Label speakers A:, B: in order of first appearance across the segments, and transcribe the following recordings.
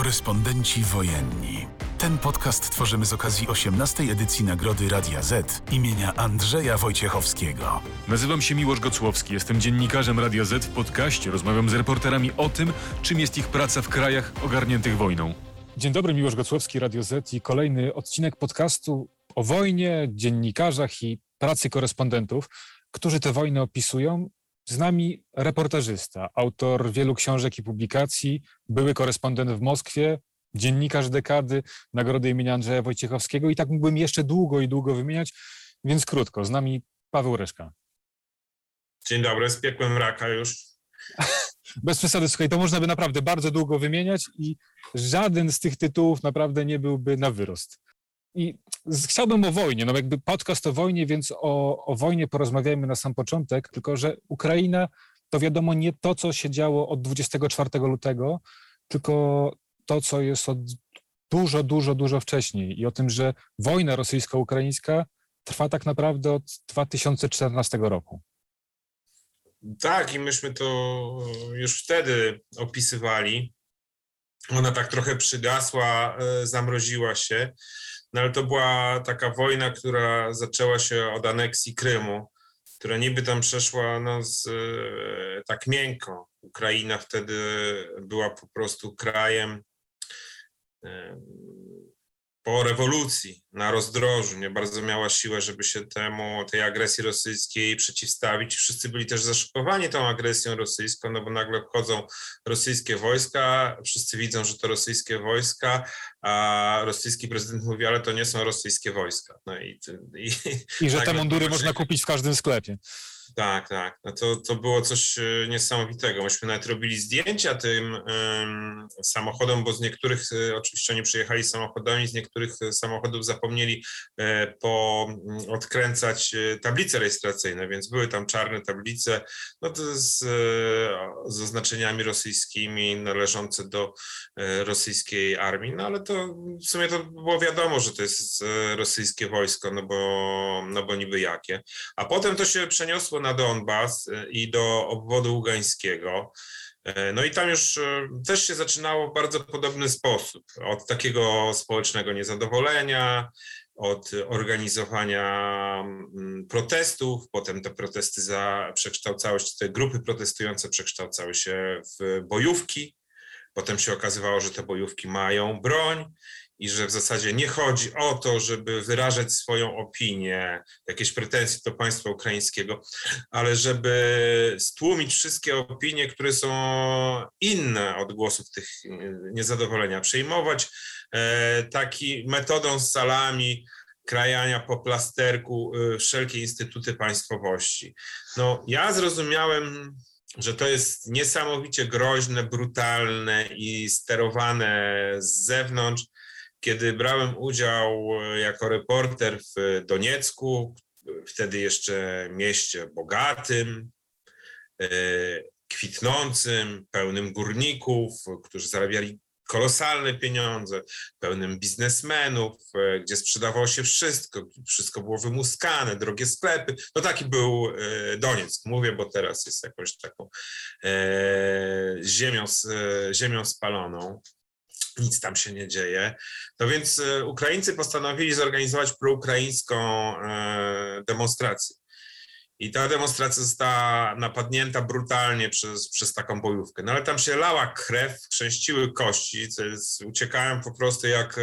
A: Korespondenci wojenni. Ten podcast tworzymy z okazji 18. edycji Nagrody Radia Z imienia Andrzeja Wojciechowskiego.
B: Nazywam się Miłosz Gocłowski, jestem dziennikarzem Radia Z w podcaście. Rozmawiam z reporterami o tym, czym jest ich praca w krajach ogarniętych wojną. Dzień dobry, Miłosz Gocłowski, Radio Z i kolejny odcinek podcastu o wojnie, dziennikarzach i pracy korespondentów, którzy tę wojnę opisują z nami reportażysta, autor wielu książek i publikacji, były korespondent w Moskwie, dziennikarz dekady, nagrody imienia Andrzeja Wojciechowskiego i tak mógłbym jeszcze długo i długo wymieniać, więc krótko. Z nami Paweł Reszka.
C: Dzień dobry, spiekłem raka już.
B: Bez przesady, słuchaj, to można by naprawdę bardzo długo wymieniać i żaden z tych tytułów naprawdę nie byłby na wyrost. I chciałbym o wojnie, no jakby podcast o wojnie, więc o, o wojnie porozmawiajmy na sam początek, tylko że Ukraina to wiadomo nie to, co się działo od 24 lutego, tylko to, co jest od dużo, dużo, dużo wcześniej i o tym, że wojna rosyjsko-ukraińska trwa tak naprawdę od 2014 roku.
C: Tak, i myśmy to już wtedy opisywali. Ona tak trochę przygasła, e, zamroziła się. No ale to była taka wojna, która zaczęła się od aneksji Krymu, która niby tam przeszła no, z, e, tak miękko. Ukraina wtedy była po prostu krajem po rewolucji na rozdrożu, nie bardzo miała siłę, żeby się temu, tej agresji rosyjskiej przeciwstawić. Wszyscy byli też zaszokowani tą agresją rosyjską, no bo nagle wchodzą rosyjskie wojska, wszyscy widzą, że to rosyjskie wojska, a rosyjski prezydent mówi, ale to nie są rosyjskie wojska. No
B: i, i, I że te mundury można kupić w każdym sklepie.
C: Tak, tak. No to, to było coś e, niesamowitego. Myśmy nawet robili zdjęcia tym um, samochodom, bo z niektórych, e, oczywiście oni przyjechali samochodami, z niektórych e, samochodów zapomnieli e, po, mm, odkręcać tablice rejestracyjne, więc były tam czarne tablice no to z, z oznaczeniami rosyjskimi należące do rosyjskiej armii, no ale to w sumie to było wiadomo, że to jest rosyjskie wojsko, no bo, no bo niby jakie. A potem to się przeniosło na Donbas e, i do obwodu ługańskiego. E, no i tam już e, też się zaczynało w bardzo podobny sposób. Od takiego społecznego niezadowolenia, od organizowania mm, protestów, potem te protesty za, przekształcały się, te grupy protestujące przekształcały się w bojówki. Potem się okazywało, że te bojówki mają broń i że w zasadzie nie chodzi o to, żeby wyrażać swoją opinię, jakieś pretensje do państwa ukraińskiego, ale żeby stłumić wszystkie opinie, które są inne od głosów tych niezadowolenia, przejmować e, taki metodą z salami krajania po plasterku e, wszelkie instytuty państwowości. No, ja zrozumiałem że to jest niesamowicie groźne, brutalne i sterowane z zewnątrz, kiedy brałem udział e, jako reporter w Doniecku, wtedy jeszcze mieście bogatym, e, kwitnącym, pełnym górników, którzy zarabiali kolosalne pieniądze, pełnym biznesmenów, e, gdzie sprzedawało się wszystko, wszystko było wymuskane, drogie sklepy. No taki był Donieck, mówię, bo teraz jest jakąś taką ziemią, ziemią spaloną nic tam się nie dzieje. No więc e, Ukraińcy postanowili zorganizować proukraińską e, demonstrację. I ta demonstracja została napadnięta brutalnie przez, przez taką bojówkę. No ale tam się lała krew, chrzęściły kości, jest, uciekałem po prostu jak e,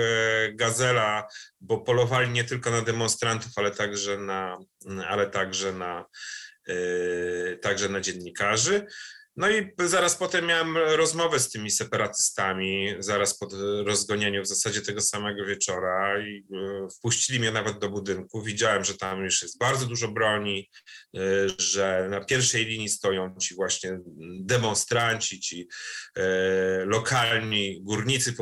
C: gazela, bo polowali nie tylko na demonstrantów, ale także na, ale także na, także na dziennikarzy. No i zaraz potem miałem rozmowę z tymi separatystami, zaraz po rozgonieniu w zasadzie tego samego wieczora i e, wpuścili mnie nawet do budynku. Widziałem, że tam już jest bardzo dużo broni, e, że na pierwszej linii stoją ci właśnie demonstranci, ci e, lokalni górnicy,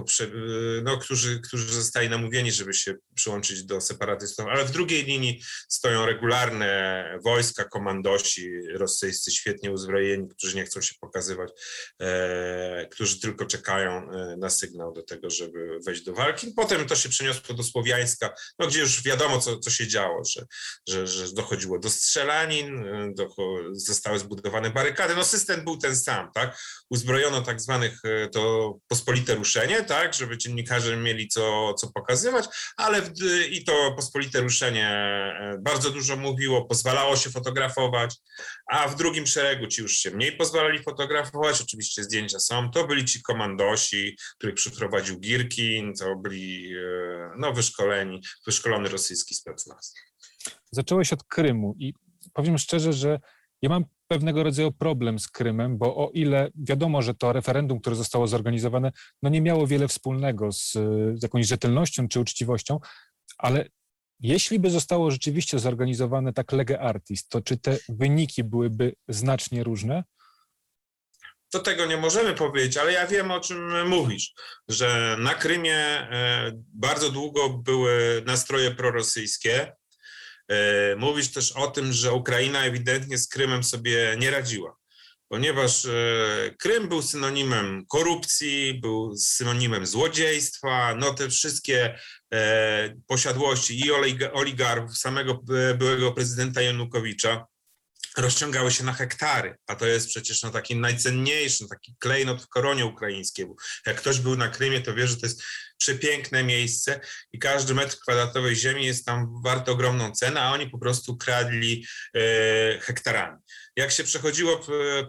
C: no, którzy, którzy zostali namówieni, żeby się przyłączyć do separatystów, ale w drugiej linii stoją regularne wojska, komandosi rosyjscy, świetnie uzbrojeni, którzy nie chcą się pokazywać, e, którzy tylko czekają e, na sygnał do tego, żeby wejść do walki. Potem to się przeniosło do Słowiańska, no, gdzie już wiadomo, co, co się działo, że, że, że dochodziło do strzelanin, do, zostały zbudowane barykady. No system był ten sam, tak? Uzbrojono tak zwanych to pospolite ruszenie, tak, żeby dziennikarze mieli co, co pokazywać, ale w, i to pospolite ruszenie bardzo dużo mówiło, pozwalało się fotografować, a w drugim szeregu ci już się mniej pozwalali fotografować, oczywiście zdjęcia są, to byli ci komandosi, których przyprowadził Girkin, to byli e, no, wyszkoleni, wyszkolony rosyjski specnaz.
B: Zacząłeś od Krymu i powiem szczerze, że ja mam pewnego rodzaju problem z Krymem, bo o ile wiadomo, że to referendum, które zostało zorganizowane, no nie miało wiele wspólnego z, z jakąś rzetelnością czy uczciwością, ale jeśli by zostało rzeczywiście zorganizowane tak lege artis, to czy te wyniki byłyby znacznie różne?
C: To tego nie możemy powiedzieć, ale ja wiem o czym mówisz, że na Krymie e, bardzo długo były nastroje prorosyjskie. E, mówisz też o tym, że Ukraina ewidentnie z Krymem sobie nie radziła ponieważ e, Krym był synonimem korupcji, był synonimem złodziejstwa, no te wszystkie posiadłości i oligarchów, samego byłego prezydenta Janukowicza rozciągały się na hektary, a to jest przecież no, taki najcenniejszy, taki klejnot w koronie ukraińskiej. Jak ktoś był na Krymie, to wie, że to jest przepiękne miejsce i każdy metr kwadratowej ziemi jest tam wart ogromną cenę, a oni po prostu kradli e, hektarami jak się przechodziło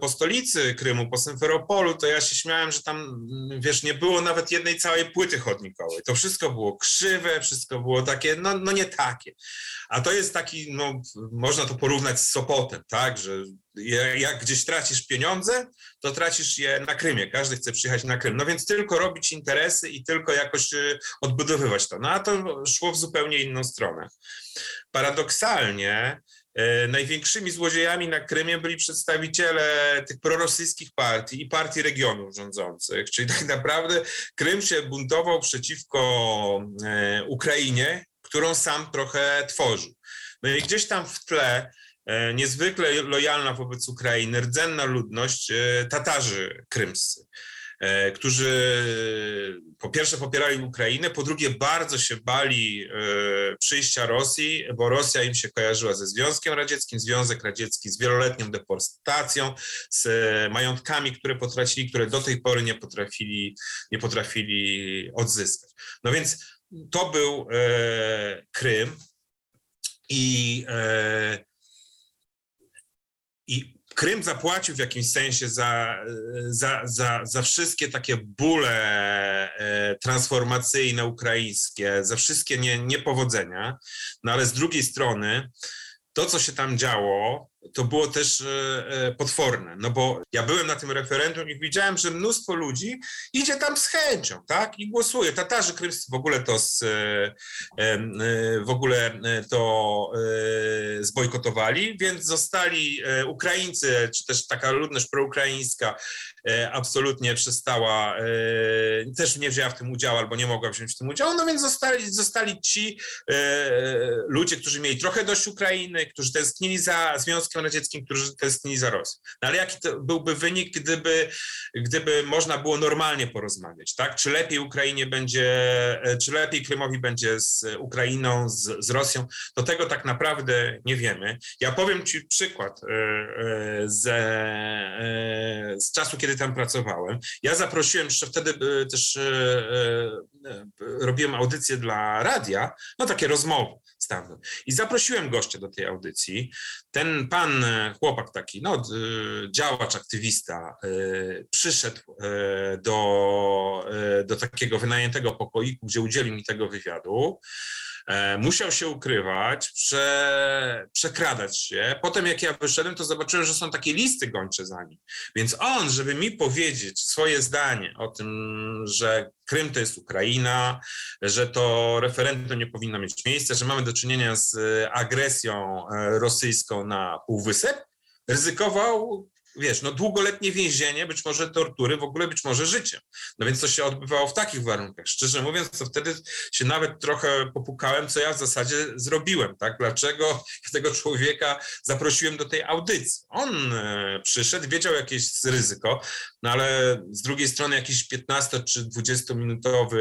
C: po stolicy Krymu, po Symferopolu, to ja się śmiałem, że tam, wiesz, nie było nawet jednej całej płyty chodnikowej. To wszystko było krzywe, wszystko było takie, no, no nie takie. A to jest taki, no, można to porównać z Sopotem, tak, że jak gdzieś tracisz pieniądze, to tracisz je na Krymie. Każdy chce przyjechać na Krym. No więc tylko robić interesy i tylko jakoś y, odbudowywać to. No a to szło w zupełnie inną stronę. Paradoksalnie, E, największymi złodziejami na Krymie byli przedstawiciele tych prorosyjskich partii i partii regionów rządzących. Czyli tak naprawdę Krym się buntował przeciwko e, Ukrainie, którą sam trochę tworzył. No i gdzieś tam w tle niezwykle lojalna wobec Ukrainy, rdzenna ludność, Tatarzy krymscy. E, którzy po pierwsze popierali Ukrainę, po drugie bardzo się bali e, przyjścia Rosji, bo Rosja im się kojarzyła ze Związkiem Radzieckim, Związek Radziecki z wieloletnią deportacją, z majątkami, które potracili, które do tej pory nie potrafili, nie potrafili odzyskać. No więc to był e, Krym i, i Krym zapłacił w jakimś sensie za, za, za, za wszystkie takie bóle e, transformacyjne ukraińskie, za wszystkie nie, niepowodzenia, no ale z drugiej strony to, co się tam działo, to było też e, e, potworne, no bo ja byłem na tym referendum i widziałem, że mnóstwo ludzi idzie tam z chęcią, tak, i głosuje. Tatarzy krymscy w ogóle to z, e, w ogóle to zbojkotowali, więc zostali Ukraińcy, czy też taka ludność proukraińska absolutnie przestała, też nie wzięła w tym udziału albo nie mogła wziąć w tym udziału, no więc zostali, zostali ci ludzie, którzy mieli trochę dość Ukrainy, którzy tęsknili za Związkiem Związkiem Radzieckim, którzy tęsknili za Rosją. No ale jaki to byłby wynik, gdyby, gdyby można było normalnie porozmawiać, tak? Czy lepiej Ukrainie będzie, e, czy lepiej Krymowi będzie z Ukrainą, z, z Rosją? To tego tak naprawdę nie wiemy. Ja powiem Ci przykład e, e, ze, z czasu, kiedy tam pracowałem. Ja zaprosiłem, jeszcze wtedy też robiłem audycję dla radia, no takie rozmowy I zaprosiłem gościa do tej audycji. Ten pan, e, chłopak taki, no, działacz, aktywista, e, przyszedł e, do, do takiego wynajętego pokoiku, gdzie udzielił mi tego wywiadu. E, musiał się ukrywać, prze, przekradać się. Potem jak ja wyszedłem, to zobaczyłem, że są takie listy gończe za nim. Więc on, żeby mi powiedzieć swoje zdanie o tym, że Krym to jest Ukraina, że to referendum nie powinno mieć miejsca, że mamy do czynienia z agresją e, rosyjską na Półwysep, ryzykował wiesz, no długoletnie więzienie, być może tortury, w ogóle być może życie. No więc to się odbywało w takich warunkach. Szczerze mówiąc, to wtedy się nawet trochę popukałem, co ja w zasadzie zrobiłem, tak? Dlaczego tego człowieka zaprosiłem do tej audycji? On e, przyszedł, wiedział jakieś ryzyko, no ale z drugiej strony jakiś 15 czy 20 minutowy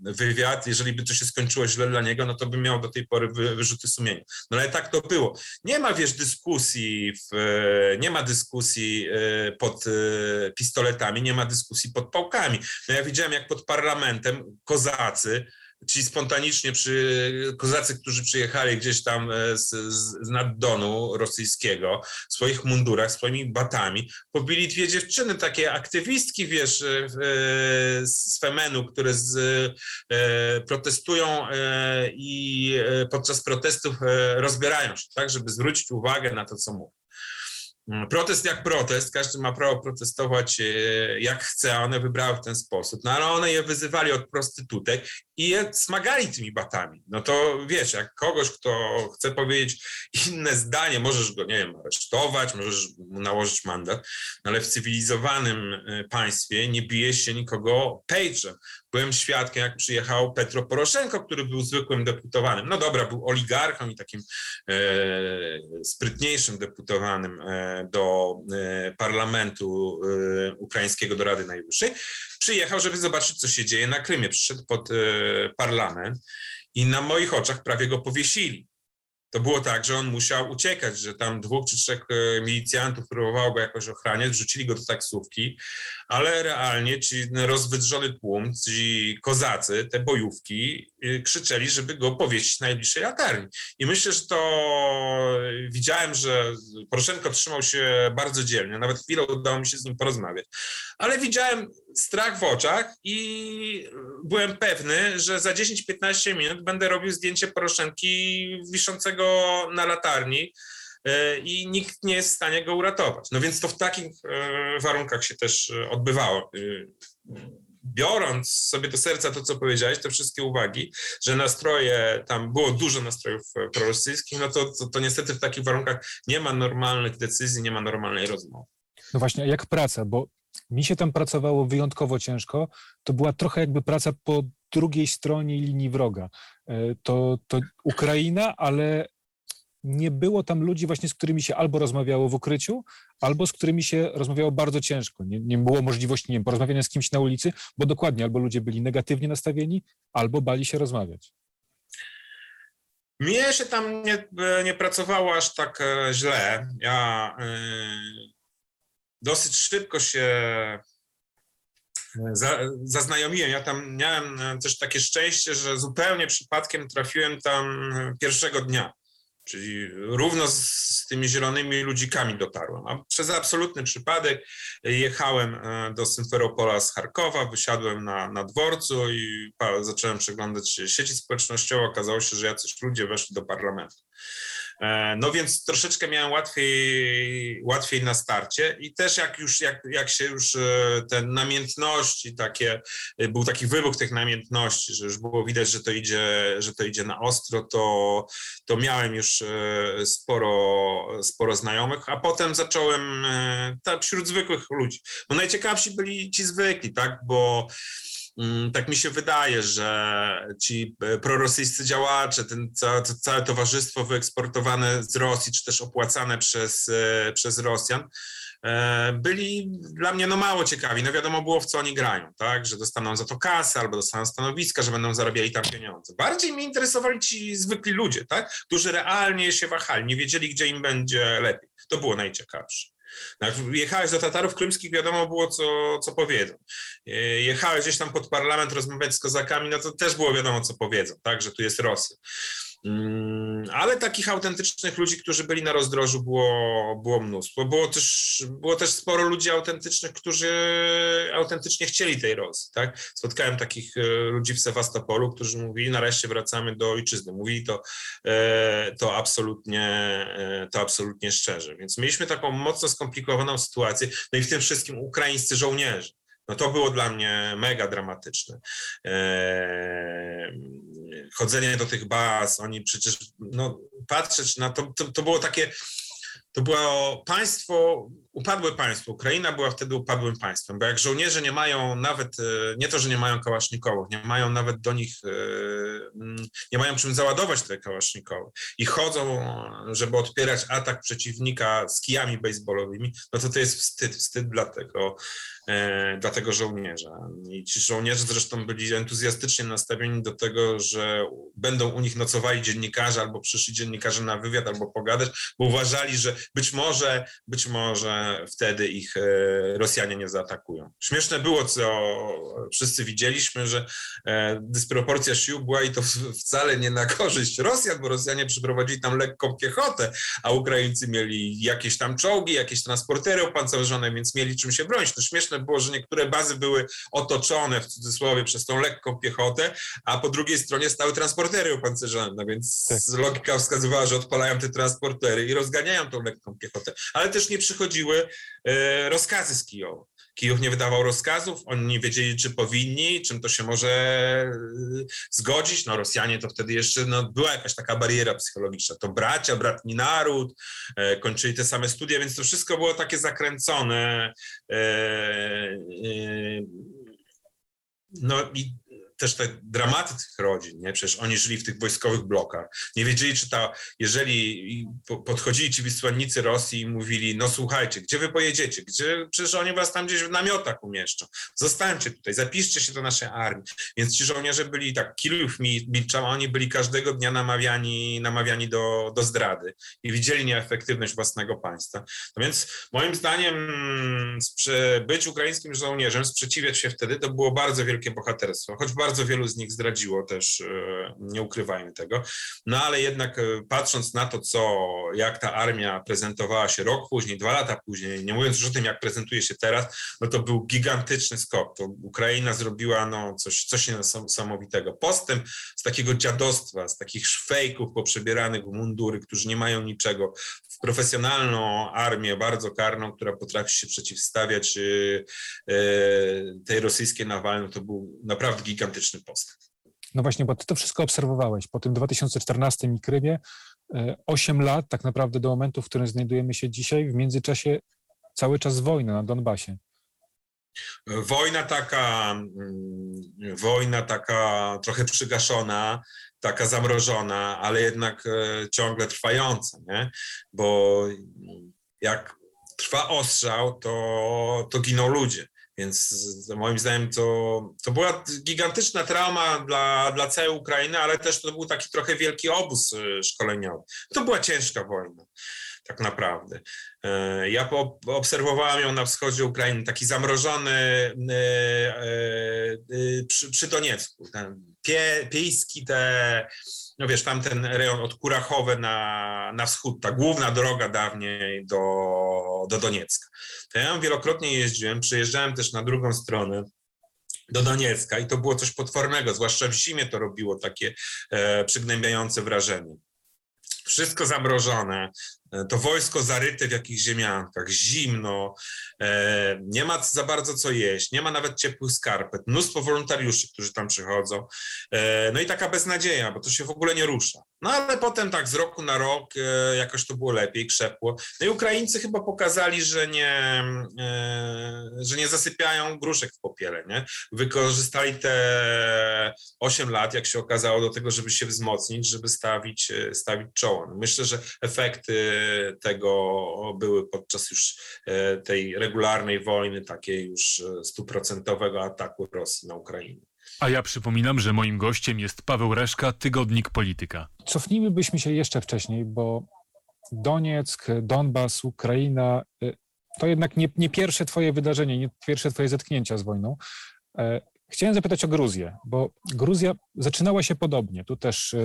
C: wywiad, jeżeli by to się skończyło źle dla niego, no to by miał do tej pory wyrzuty sumienia. No ale tak to było. Nie ma, wiesz, dyskusji, w, nie ma dyskusji e, pod e, pistoletami, nie ma dyskusji pod pałkami. No ja widziałem, jak pod parlamentem kozacy ci spontanicznie przy, kozacy, którzy przyjechali gdzieś tam e, z, z nad Donu rosyjskiego, w swoich mundurach, swoimi batami, pobili dwie dziewczyny, takie aktywistki, wiesz, e, e, z Femenu, które z, protestują i podczas protestów rozbierają się, tak, żeby zwrócić uwagę na to, co mówią. Mm, protest jak protest, każdy ma prawo protestować jak chce, a one wybrały w ten sposób, no ale one je wyzywali od prostytutek i je smagali tymi batami. No to wiesz, jak kogoś, kto chce powiedzieć inne zdanie, możesz go, nie wiem, aresztować, możesz mu nałożyć mandat, no ale w cywilizowanym y, państwie nie bije się nikogo pejczem. Byłem świadkiem, jak przyjechał Petro Poroszenko, który był zwykłym deputowanym. No dobra, był oligarchą i takim e, sprytniejszym deputowanym e, do e, parlamentu e, ukraińskiego, do Rady Najwyższej. Przyjechał, żeby zobaczyć, co się dzieje na Krymie. Przyszedł pod e, parlament i na moich oczach prawie go powiesili. To było tak, że on musiał uciekać, że tam dwóch czy trzech e, milicjantów próbowało go jakoś ochraniać, wrzucili go do taksówki, ale realnie ci rozwydrzony tłum, ci kozacy, te bojówki y, krzyczeli, żeby go powiesić najbliższej latarni. I myślę, że to widziałem, że Poroszenko trzymał się bardzo dzielnie, nawet chwilę udało mi się z nim porozmawiać, ale widziałem strach w oczach i byłem pewny, że za 10-15 minut będę robił zdjęcie Poroszenki wiszącego na latarni, i nikt nie jest w stanie go uratować. No więc to w takich e, warunkach się też e, odbywało biorąc sobie do serca to, co powiedziałeś, te wszystkie uwagi, że nastroje, tam było dużo nastrojów prorosyjskich, no to, to, to, niestety w takich warunkach nie ma normalnych decyzji, nie ma normalnej rozmowy.
B: No właśnie, jak praca? Bo mi się tam pracowało wyjątkowo ciężko. To była trochę jakby praca po drugiej stronie linii wroga. To, to Ukraina, ale nie było tam ludzi właśnie, z którymi się albo rozmawiało w ukryciu, albo z którymi się rozmawiało bardzo ciężko. Nie, nie było możliwości, nie wiem, porozmawiania z kimś na ulicy, bo dokładnie albo ludzie byli negatywnie nastawieni, albo bali się rozmawiać.
C: Mnie się tam nie, nie pracowało aż tak e, źle. Ja y, dosyć szybko się e, za, zaznajomiłem. Ja tam miałem też takie szczęście, że zupełnie przypadkiem trafiłem tam pierwszego dnia. Czyli równo z, z, tymi zielonymi ludzikami dotarłem. A przez absolutny przypadek jechałem e, do Symferopola z Charkowa, wysiadłem na, na dworcu i zacząłem przeglądać sieci społecznościowe. Okazało się, że jacyś ludzie weszli do parlamentu. E, no więc troszeczkę miałem łatwiej, łatwiej na starcie i też jak już, jak, jak się już e, te namiętności takie, e, był taki wybuch tych namiętności, że już było widać, że to idzie, że to idzie na ostro, to, to miałem już sporo, sporo znajomych, a potem zacząłem tak, wśród zwykłych ludzi. Bo najciekawsi byli ci zwykli, tak, bo tak mi się wydaje, że ci e, prorosyjscy działacze, ten całe, to całe towarzystwo wyeksportowane z Rosji, czy też opłacane przez, e, przez Rosjan, e, byli dla mnie no mało ciekawi. No wiadomo było, w co oni grają, tak? Że dostaną za to kasę albo dostaną stanowiska, że będą zarabiali tam pieniądze. Bardziej mnie interesowali ci zwykli ludzie, tak? Którzy realnie się wahali, nie wiedzieli, gdzie im będzie lepiej. To było najciekawsze. Jak jechałeś do Tatarów krymskich, wiadomo było, co, co powiedzą. E, jechałeś gdzieś tam pod parlament rozmawiać z kozakami, no to też było wiadomo, co powiedzą, tak, że tu jest Rosja. Mm, ale takich autentycznych ludzi, którzy byli na rozdrożu, było, było mnóstwo. Było też, było też sporo ludzi autentycznych, którzy autentycznie chcieli tej Rosji. Tak? Spotkałem takich e, ludzi w Sewastopolu, którzy mówili, nareszcie wracamy do ojczyzny. Mówili to, e, to, absolutnie, e, to absolutnie szczerze. Więc mieliśmy taką mocno skomplikowaną sytuację. No i w tym wszystkim ukraińscy żołnierze. No to było dla mnie mega dramatyczne. Eee, chodzenie do tych baz, oni przecież, no patrzeć na to, to, to było takie, to było państwo upadłe państwo. Ukraina była wtedy upadłym państwem, bo jak żołnierze nie mają nawet, e, nie to, że nie mają kałasznikowych, nie mają nawet do nich, e, mm, nie mają czym załadować te kałasznikowe i chodzą, żeby odpierać atak przeciwnika z kijami baseballowymi, no to to jest wstyd, wstyd dla tego, e, dla tego żołnierza. I ci żołnierze zresztą byli entuzjastycznie nastawieni do tego, że będą u nich nocowali dziennikarze albo przyszli dziennikarze na wywiad albo pogadać, bo uważali, że być może, być może wtedy ich e, Rosjanie nie zaatakują. Śmieszne było, co wszyscy widzieliśmy, że e, dysproporcja sił była i to wcale nie na korzyść Rosjan, bo Rosjanie przyprowadzili tam lekką piechotę, a Ukraińcy mieli jakieś tam czołgi, jakieś transportery opancerzone, więc mieli czym się bronić. To śmieszne było, że niektóre bazy były otoczone w cudzysłowie przez tą lekką piechotę, a po drugiej stronie stały transportery opancerzone, no więc tak. logika wskazywała, że odpalają te transportery i rozganiają tą lekką piechotę. Ale też nie przychodziły e, rozkazy z Kijowa. Kijów nie wydawał rozkazów, oni nie wiedzieli, czy powinni, czym to się może e, zgodzić. No Rosjanie to wtedy jeszcze, no była jakaś taka bariera psychologiczna. To bracia, bratni naród, e, kończyli te same studia, więc to wszystko było takie zakręcone. no i też te dramaty tych rodzin, nie? Przecież oni żyli w tych wojskowych blokach. Nie wiedzieli, czy ta, jeżeli podchodzili ci wysłannicy Rosji i mówili, no słuchajcie, gdzie wy pojedziecie? Gdzie, przecież oni was tam gdzieś w namiotach umieszczą. Zostańcie tutaj, zapiszcie się do naszej armii. Więc ci żołnierze byli tak, Kijów milczał, a oni byli każdego dnia namawiani, namawiani do, do zdrady i widzieli nieefektywność własnego państwa. No więc moim zdaniem być ukraińskim żołnierzem, sprzeciwiać się wtedy, to było bardzo wielkie bohaterstwo. Choć bardzo bardzo wielu z nich zdradziło też, e, nie ukrywajmy tego. No ale jednak e, patrząc na to, co, jak ta armia prezentowała się rok później, dwa lata później, nie mówiąc już o tym, jak prezentuje się teraz, no to był gigantyczny skok. To Ukraina zrobiła no, coś, coś niesamowitego. Postęp z takiego dziadostwa, z takich szwejków poprzebieranych w mundury, którzy nie mają niczego, w profesjonalną armię, bardzo karną, która potrafi się przeciwstawiać e, tej rosyjskiej Nawalnej, to był naprawdę gigantyczny gigantyczny postęp.
B: No właśnie, bo ty to wszystko obserwowałeś. Po tym 2014 i Krymie 8 lat tak naprawdę do momentu, w którym znajdujemy się dzisiaj, w międzyczasie cały czas wojna na Donbasie.
C: Wojna taka, mm, wojna taka trochę przygaszona, taka zamrożona, ale jednak e, ciągle trwająca, nie? bo jak trwa ostrzał, to, to giną ludzie. Więc moim zdaniem to, to była gigantyczna trauma dla, dla całej Ukrainy, ale też to był taki trochę wielki obóz y, szkoleniowy. To była ciężka wojna, tak naprawdę. E, ja obserwowałem ją na wschodzie Ukrainy, taki zamrożony y, y, przy, przy Doniecku. Ten pie, te no wiesz, tam ten rejon od Kurachowe na, na wschód, ta główna droga dawniej do, do Doniecka. To ja wielokrotnie jeździłem, przyjeżdżałem też na drugą stronę, do Doniecka i to było coś potwornego, zwłaszcza w zimie to robiło takie e, przygnębiające wrażenie. Wszystko zamrożone, to wojsko zaryte w jakichś ziemiankach, zimno, e, nie ma za bardzo co jeść, nie ma nawet ciepłych skarpet, mnóstwo wolontariuszy, którzy tam przychodzą, e, no i taka beznadzieja, bo to się w ogóle nie rusza. No ale potem tak z roku na rok jakoś to było lepiej, krzepło. No i Ukraińcy chyba pokazali, że nie, że nie zasypiają gruszek w popiele, nie? Wykorzystali te 8 lat, jak się okazało, do tego, żeby się wzmocnić, żeby stawić, stawić czoło. No myślę, że efekty tego były podczas już e, tej regularnej wojny, takiej już e, stuprocentowego ataku Rosji na Ukrainę.
B: A ja przypominam, że moim gościem jest Paweł Reszka, Tygodnik Polityka. Cofnijmy się jeszcze wcześniej, bo Donieck, Donbas, Ukraina e, to jednak nie, nie pierwsze twoje wydarzenie, nie pierwsze twoje zetknięcia z wojną. Chciałem zapytać o Gruzję, bo Gruzja zaczynała się podobnie. Tu też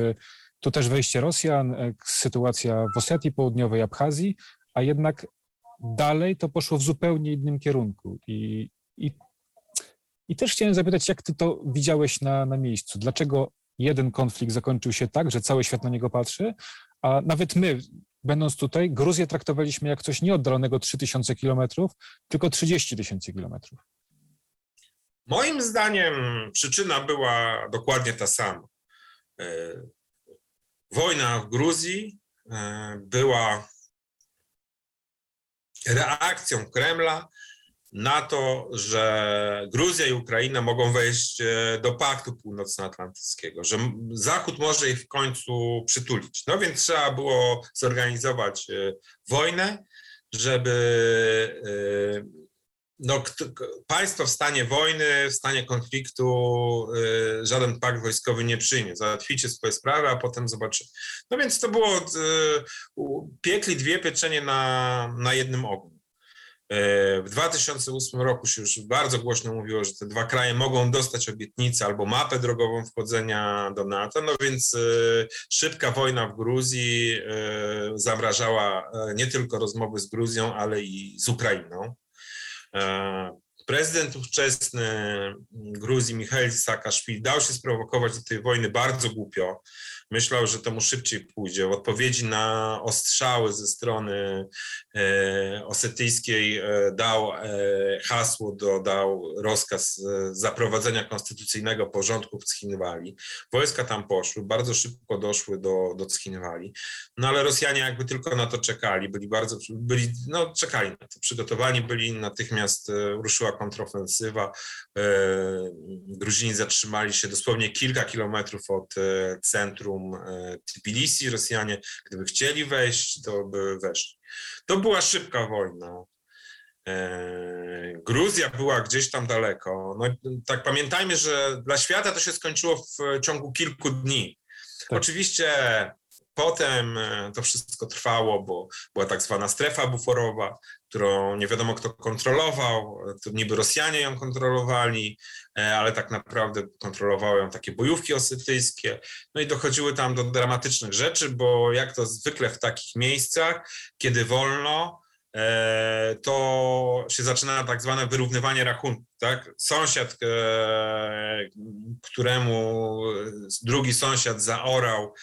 B: tu też wejście Rosjan, e, sytuacja w Osetii Południowej, Abchazji, a jednak dalej to poszło w zupełnie innym kierunku. I, i, i też chciałem zapytać, jak ty to widziałeś na, na miejscu? Dlaczego jeden konflikt zakończył się tak, że cały świat na niego patrzy, a nawet my, będąc tutaj, Gruzję traktowaliśmy jak coś nieoddalonego 3000 kilometrów, tylko 30 tysięcy kilometrów?
C: Moim zdaniem przyczyna była dokładnie ta sama. E, Wojna w Gruzji e, była reakcją Kremla na to, że Gruzja i Ukraina mogą wejść e, do Paktu Północnoatlantyckiego, że Zachód może ich w końcu przytulić. No więc trzeba było zorganizować e, wojnę, żeby e, no, państwo w stanie wojny, w stanie konfliktu żaden pakt wojskowy nie przyjmie. Załatwicie swoje sprawy, a potem zobaczymy. No więc to było piekli dwie pieczenie na, na jednym ogniu. E, w 2008 roku się już bardzo głośno mówiło, że te dwa kraje mogą dostać obietnicę albo mapę drogową wchodzenia do NATO, no więc e, szybka wojna w Gruzji e, zamrażała nie tylko rozmowy z Gruzją, ale i z Ukrainą. Prezydent ówczesny Gruzji, Michail Saakaszwili, dał się sprowokować do tej wojny bardzo głupio myślał, że to mu szybciej pójdzie. W odpowiedzi na ostrzały ze strony osetyjskiej e, dał e, hasło, do, dał rozkaz zaprowadzenia konstytucyjnego porządku w Cchinwali. Wojska tam poszły, bardzo szybko doszły do, do no ale Rosjanie jakby tylko na to czekali, byli bardzo, byli, no czekali na to, przygotowani byli, natychmiast ruszyła kontrofensywa, Gruzini zatrzymali się dosłownie kilka kilometrów od centrum e, Tbilisi. Rosjanie, gdyby chcieli wejść, to by weszli. To była szybka wojna. E, Gruzja była gdzieś tam daleko. No, tak pamiętajmy, że dla świata to się skończyło w ciągu kilku dni. Tak. Oczywiście potem e, to wszystko trwało, bo była tak zwana strefa buforowa, którą nie wiadomo kto kontrolował, to niby Rosjanie ją kontrolowali, ale tak naprawdę kontrolowały takie bojówki osytyjskie. No i dochodziły tam do dramatycznych rzeczy, bo jak to zwykle w takich miejscach, kiedy wolno, e, to się zaczyna tak zwane wyrównywanie rachunków. Tak? Sąsiad, e, któremu drugi sąsiad zaorał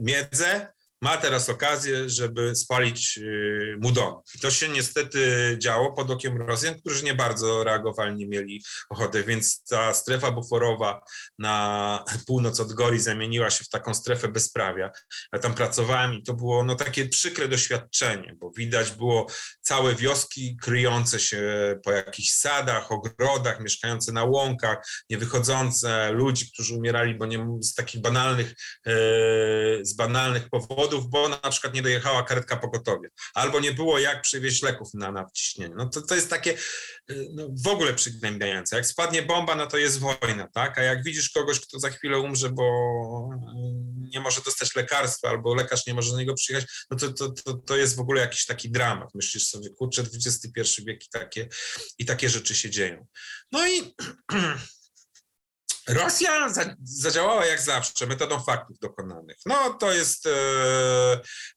C: miedzę, ma teraz okazję, żeby spalić y, mu dom. I to się niestety działo pod okiem Rosjan, którzy nie bardzo reagowali, nie mieli ochoty, więc ta strefa buforowa na północ od Gori zamieniła się w taką strefę bezprawia. Ja tam pracowałem i to było no, takie przykre doświadczenie, bo widać było całe wioski kryjące się po jakichś sadach, ogrodach, mieszkające na łąkach, nie wychodzące, ludzi, którzy umierali, bo nie z takich banalnych, e, z banalnych powodów, bo na przykład nie dojechała karetka pogotowia, albo nie było jak przywieźć leków na nadciśnienie. No to, to jest takie y, no, w ogóle przygnębiające. Jak spadnie bomba, no to jest wojna, tak? A jak widzisz kogoś, kto za chwilę umrze, bo y, nie może dostać lekarstwa, albo lekarz nie może do niego przyjechać, no to, to, to, to jest w ogóle jakiś taki dramat. Myślisz sobie, kurczę, XXI wiek i takie, i takie rzeczy się dzieją. No i Rosja zadziałała jak zawsze metodą faktów dokonanych. No to jest, e,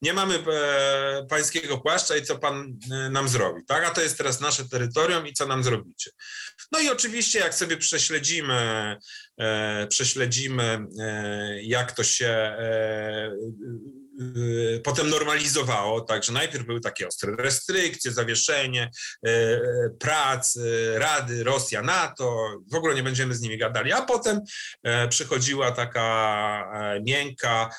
C: nie mamy e, pańskiego płaszcza i co pan e, nam zrobi, tak? A to jest teraz nasze terytorium i co nam zrobicie. No i oczywiście jak sobie prześledzimy, prześledzimy jak to się potem normalizowało, także najpierw były takie ostre restrykcje, zawieszenie y, y, prac Rady Rosja, NATO, w ogóle nie będziemy z nimi gadali, a potem przychodziła taka e, miękka,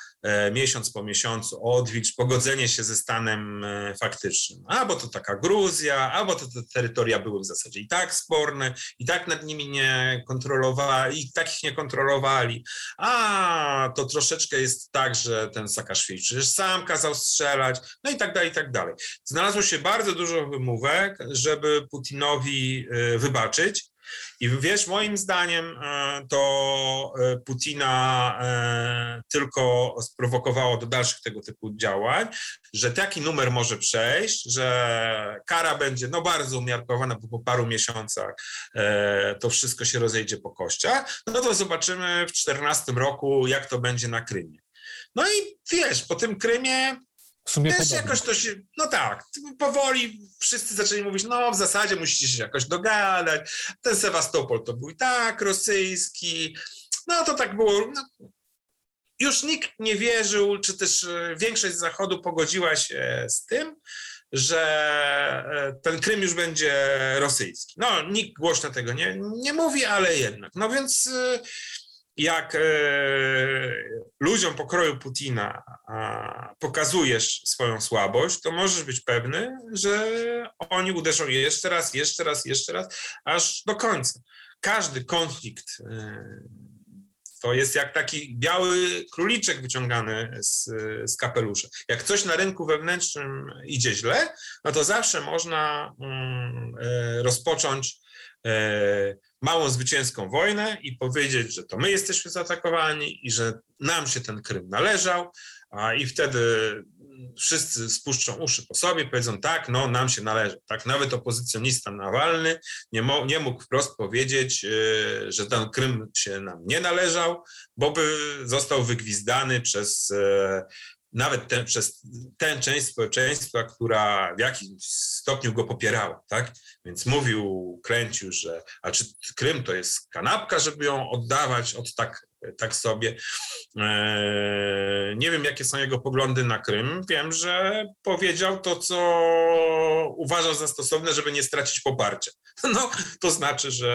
C: miesiąc po miesiącu odwilż, pogodzenie się ze stanem faktycznym. Albo to taka Gruzja, albo to te terytoria były w zasadzie i tak sporne, i tak nad nimi nie kontrolowali, i tak ich nie kontrolowali, a to troszeczkę jest tak, że ten Saakaszwili przecież sam kazał strzelać, no i tak dalej, i tak dalej. Znalazło się bardzo dużo wymówek, żeby Putinowi e, wybaczyć. I wiesz, moim zdaniem e, to e, Putina tylko sprowokowało do dalszych tego typu działań, że taki numer może przejść, że kara będzie no bardzo umiarkowana, bo po paru miesiącach to wszystko się rozejdzie po kościach. No to zobaczymy w 2014 roku, jak to będzie na Krymie. No i wiesz, po tym Krymie w sumie też podobnie. jakoś to się, no tak, powoli wszyscy zaczęli mówić, no w zasadzie musicie się jakoś dogadać, ten Sewastopol to był i tak rosyjski, no to tak było, no, już nikt nie wierzył, czy też e, większość z Zachodu pogodziła się z tym, że e, ten Krym już będzie rosyjski. No, nikt głośno tego nie, nie mówi, ale jednak. No więc e, jak ludziom pokroju Putina pokazujesz swoją słabość, to możesz być pewny, że oni uderzą jeszcze raz, jeszcze raz, jeszcze raz, aż do końca. Każdy konflikt to jest jak taki biały króliczek wyciągany z, z kapelusza. Jak coś na rynku wewnętrznym idzie źle, no to zawsze można mm, e, rozpocząć e, małą zwycięską wojnę i powiedzieć, że to my jesteśmy zaatakowani i że nam się ten Krym należał, a i wtedy wszyscy spuszczą uszy po sobie, powiedzą tak, no nam się należy. Tak, nawet opozycjonista Nawalny nie, mo, nie mógł wprost powiedzieć, yy, że ten Krym się nam nie należał, bo by został wygwizdany przez yy, nawet ten, przez tę część społeczeństwa, która w jakimś stopniu go popierała, tak? Więc mówił, kręcił, że a czy Krym to jest kanapka, żeby ją oddawać od tak tak sobie. E, nie wiem, jakie są jego poglądy na Krym. Wiem, że powiedział to, co uważał za stosowne, żeby nie stracić poparcia. No, to znaczy, że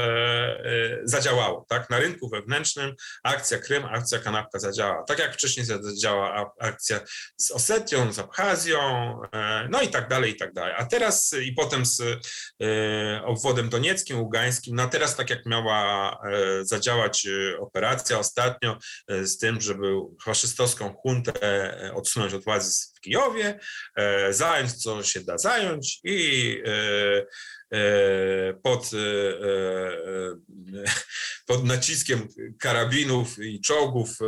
C: e, zadziałało. Tak? Na rynku wewnętrznym akcja Krym, akcja Kanapka zadziałała. Tak jak wcześniej zadziałała akcja z Osetią, z Abchazją, e, no i tak dalej, i tak dalej. A teraz i potem z obwodem donieckim, ługańskim, no a teraz tak jak miała zadziałać operacja ostatnio e, z tym, żeby faszystowską huntę e, odsunąć od władzy w Kijowie, e, zająć co się da zająć i pod, pod naciskiem karabinów i czołgów